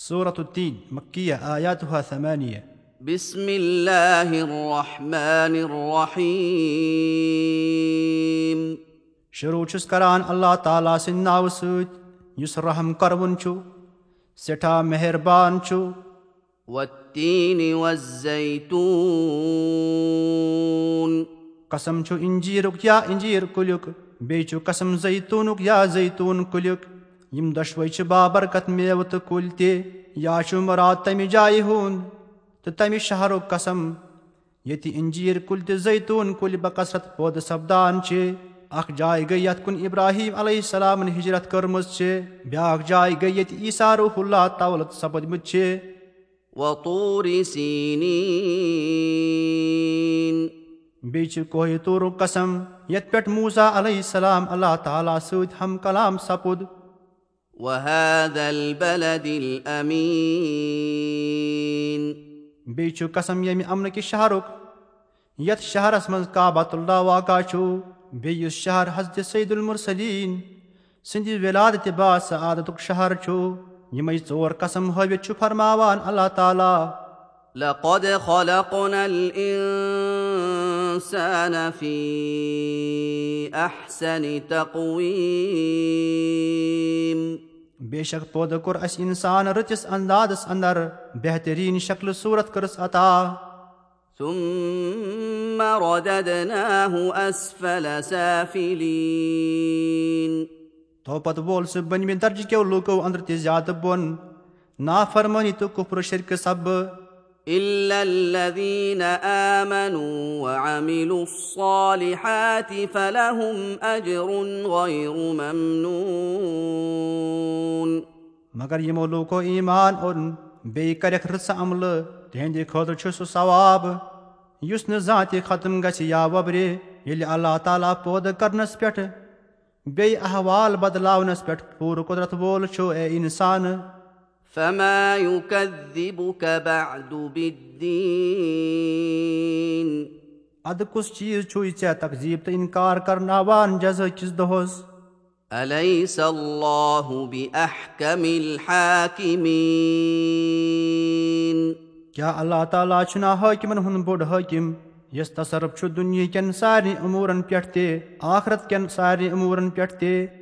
صورة التين مكية آياتها ثمانية بسم الله الرحمن الرحيم شروع چھُس کران اللہ تعالیٰ سٕنٛدِ ناوٕ سۭتۍ یُس رحم کروُن چھُ سٮ۪ٹھاہ مہربان چھُ والتين والزيتون قسم چھُ انجیٖرُک یا انجیٖر کُلیُک بیٚیہِ چھُ قسم زیتوٗنُک یا زیتوٗن کُلیُک یِم دۄشوے چھِ بابرکت میوٕ تہٕ کُلۍ تہِ یا چھُ مُراد تمہِ جایہِ ہُنٛد تہٕ تمہِ شہرُک قسم ییٚتہِ انجیٖر کُلۍ تہٕ زیتوٗن کُلۍ بکثرت پٲدٕ سپدان چھِ اکھ جاے گٔے یتھ کُن ابراہیم علیہ السلامن ہجرت کٔرمٕژ چھِ بیاکھ جاے گٔے ییٚتہِ عیٖسا روح اللہ تولت سپٕدمٕتۍ چھِ بیٚیہِ چھِ کوہِ توٗرُک قسم یتھ پٮ۪ٹھ موٗزا علیہ السلام اللہ تعالیٰ سۭتۍ ہم کلام سپُد وهذا البلد الأمين. بیٚیہِ چھُ قسم ییٚمہِ اَمنہٕ کہِ شہرُک یتھ شہرس منٛز کابت اللہ واقع چھُ بیٚیہِ یُس شہر حضرت سعید المرسلیٖن سٕنٛدِ ولادت با سعادتُک شہر چھُ یِمے ژور قسم ہٲوِتھ چھُ فرماوان اللہ تعالیٰ لقد خلقنا الإنسان في أحسن تقويم بے شک پٲدٕ کوٚر اَسہِ اِنسان رٕتِس اندازس انٛدر بہتریٖن شکلہٕ صوٗرت کٔرٕس عطا ثم رددناه أسفل سافلين تو پتہٕ وول سُہ بٔنمہِ درجہِ کیو لوٗکو أنٛدرٕ تہِ زیادٕ بۄن نافرمٲنی تہٕ کُپرٕ شرکہٕ سبہٕ إلا الذين آمنوا وعملوا الصالحات فلهم أجر غير ممنون. مگر یِمو لوٗکو ایٖمان اوٚن بیٚیہِ کرٮ۪کھ رٕژ عملہٕ تِہنٛدِ خٲطرٕ چھُ سُہ ثواب یُس نہٕ زانٛہہ تہِ ختم گژھِ یا وبرِ ییٚلہِ اللہ تعالیٰ پٲدٕ کرنس پٮ۪ٹھ بیٚیہِ احوال بدلاونس پٮ۪ٹھ پوٗرٕ قۄدرت وول چھُ اے اِنسان فما يكذبك بعد بالدين اَدٕ کُس چیٖز چھُے ژےٚ تقزیٖب تہٕ اِنکار کرناوان جزا کِس دۄہس أليس الله بأحكم الحاكمين کیٛاہ اللہ تعالیٰ چھُنا حٲکِمن ہُنٛد بوٚڑ حٲکِم یس تصرف چھُ دُنہِکٮ۪ن سارنٕے عموٗرن پٮ۪ٹھ تہِ آخرت کٮ۪ن سارنٕے عموٗرن پٮ۪ٹھ تہِ